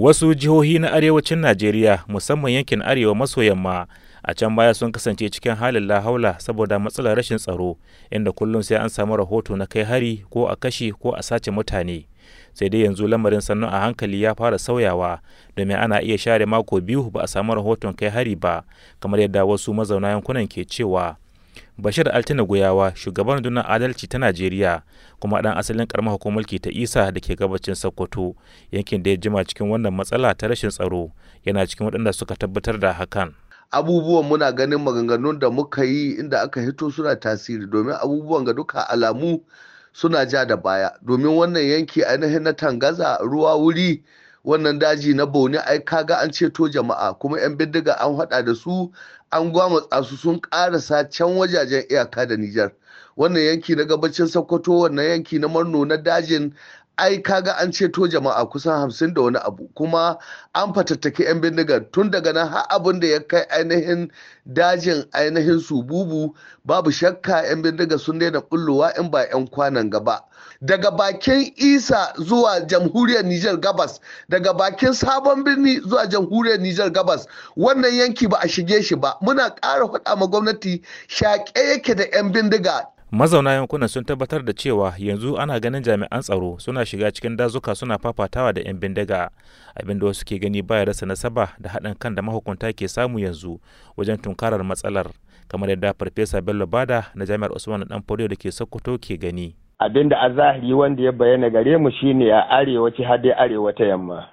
wasu jihohi na arewacin najeriya musamman yankin arewa maso yamma a can baya sun kasance cikin halin lahaula saboda matsalar rashin tsaro inda kullum sai an samu rahoto na kai hari ko a kashe ko a sace mutane. Sai dai yanzu lamarin sannu a hankali ya fara sauyawa domin ana iya share mako biyu ba a samu rahoton kai hari ba kamar yadda wasu mazauna yankunan ke cewa. Bashir altina goyawa shugaban rundunar adalci ta najeriya kuma dan asalin karamar hukumar ta isa da ke gabacin sokoto yankin da ya jima cikin wannan matsala ta rashin tsaro yana cikin waɗanda suka tabbatar da hakan. Abubuwan muna ganin maganganun da muka yi inda aka hito suna tasiri domin abubuwan ga duka alamu suna ja da baya. Domin wannan yanki ainihin na tangaza ruwa wuri wannan daji na bauni ai kaga an ceto jama'a kuma 'yan bindiga an hada da su an gwamatsa su sun karasa can wajajen iyaka da Nijar. Wannan yanki na gabacin Sokoto wannan yanki na Marno na dajin ai kaga an ceto jama'a kusan hamsin da wani abu kuma an fatattaki 'yan bindigar. Tun daga nan har abin da ya kai ainihin dajin ainihin su bubu babu shakka 'yan bindiga sun daina bullowa in ba 'yan kwanan gaba. Daga bakin isa zuwa jamhuriyar Nijar gabas daga bakin sabon birni zuwa jamhuriyar Nijar gabas wannan yanki ba a shige shi ba. Muna ƙara faɗa ma gwamnati shaƙe yake da 'yan bindiga. Mazauna yankunan sun tabbatar da cewa yanzu ana ganin jami'an tsaro suna shiga cikin dazuka suna fafatawa da 'yan bindiga. Abinda wasu ke gani baya rasa nasaba da haɗin kan da mahukunta ke samu yanzu wajen tunkarar matsalar kamar yadda farfesa bello ba da na jami'ar usman dan da ke sokoto ke gani. Abin da a zahiri wanda ya bayyana gare mu shine a arewaci har dai arewa ta yamma.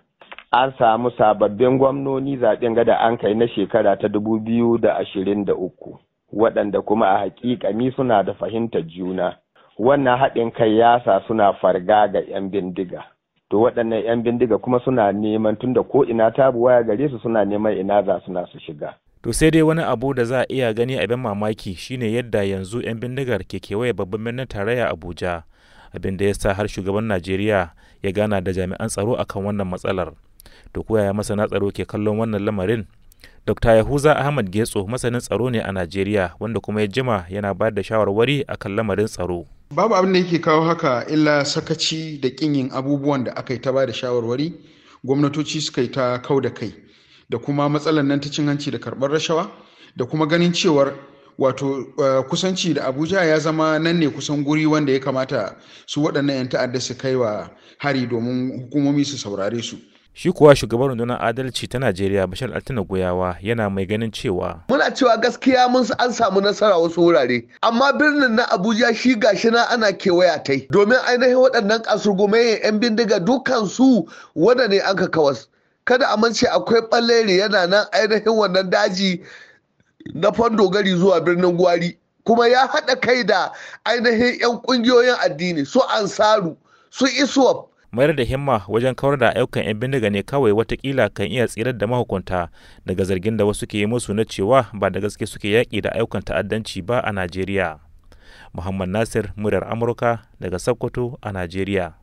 An samu sababbin gwamnoni zaɓen gada an kai na shekara ta biyu da ashirin da uku. Waɗanda kuma a hakikani suna da fahimtar juna. Wannan haɗin kai ya sa suna farga ga 'yan bindiga. To waɗannan 'yan bindiga kuma suna neman tunda ko ina tabu waya gare su suna neman ina za suna su shiga. To sai dai wani abu da za a iya gani abin mamaki shine yadda yanzu 'yan bindigar ke kewaye babban birnin tarayya abuja. Abin da ya sa har shugaban najeriya ya gana da jami'an tsaro akan wannan matsalar. To koyaya masana tsaro ke kallon wannan lamarin? Dr. Yahuza Ahmad Getso masanin tsaro ne a Najeriya wanda kuma ya jima yana bayar da shawarwari akan lamarin tsaro. Babu abin da yake kawo haka illa sakaci da kin yin abubuwan da aka yi ta ba da shawarwari, gwamnatoci suka yi ta kau da kai, da kuma matsalar nan ta cin hanci da karɓar rashawa, da kuma ganin cewar wato uh, kusanci da Abuja ya zama nan ne kusan guri wanda ya kamata su waɗannan 'yan ta'adda su kai wa hari domin hukumomi su saurare su. Shi kuwa shugaban rundunar adalci ta najeriya bashar altina goyawa yana mai ganin cewa muna cewa gaskiya mun an samu nasara wasu wurare amma birnin na abuja shi gashi na ana kewaya tai. Domin ainihin waɗannan kasurgumayen yan bindiga dukkan su wanda ne an ka kawas. Kada a mance akwai ɓalleri yana nan ainihin wannan daji na fandogari zuwa birnin gwari kuma ya haɗa kai da ainihin 'yan ƙungiyoyin addini su ansaru su iswap mayar da himma wajen kawar da ayyukan 'yan bindiga ne kawai wataƙila kan iya tsirar da mahukunta daga zargin da wasu ke yi musu na cewa ba da gaske suke yaƙi da ayyukan ta'addanci ba a najeriya. Muhammad nasir muryar amurka daga sokoto a najeriya.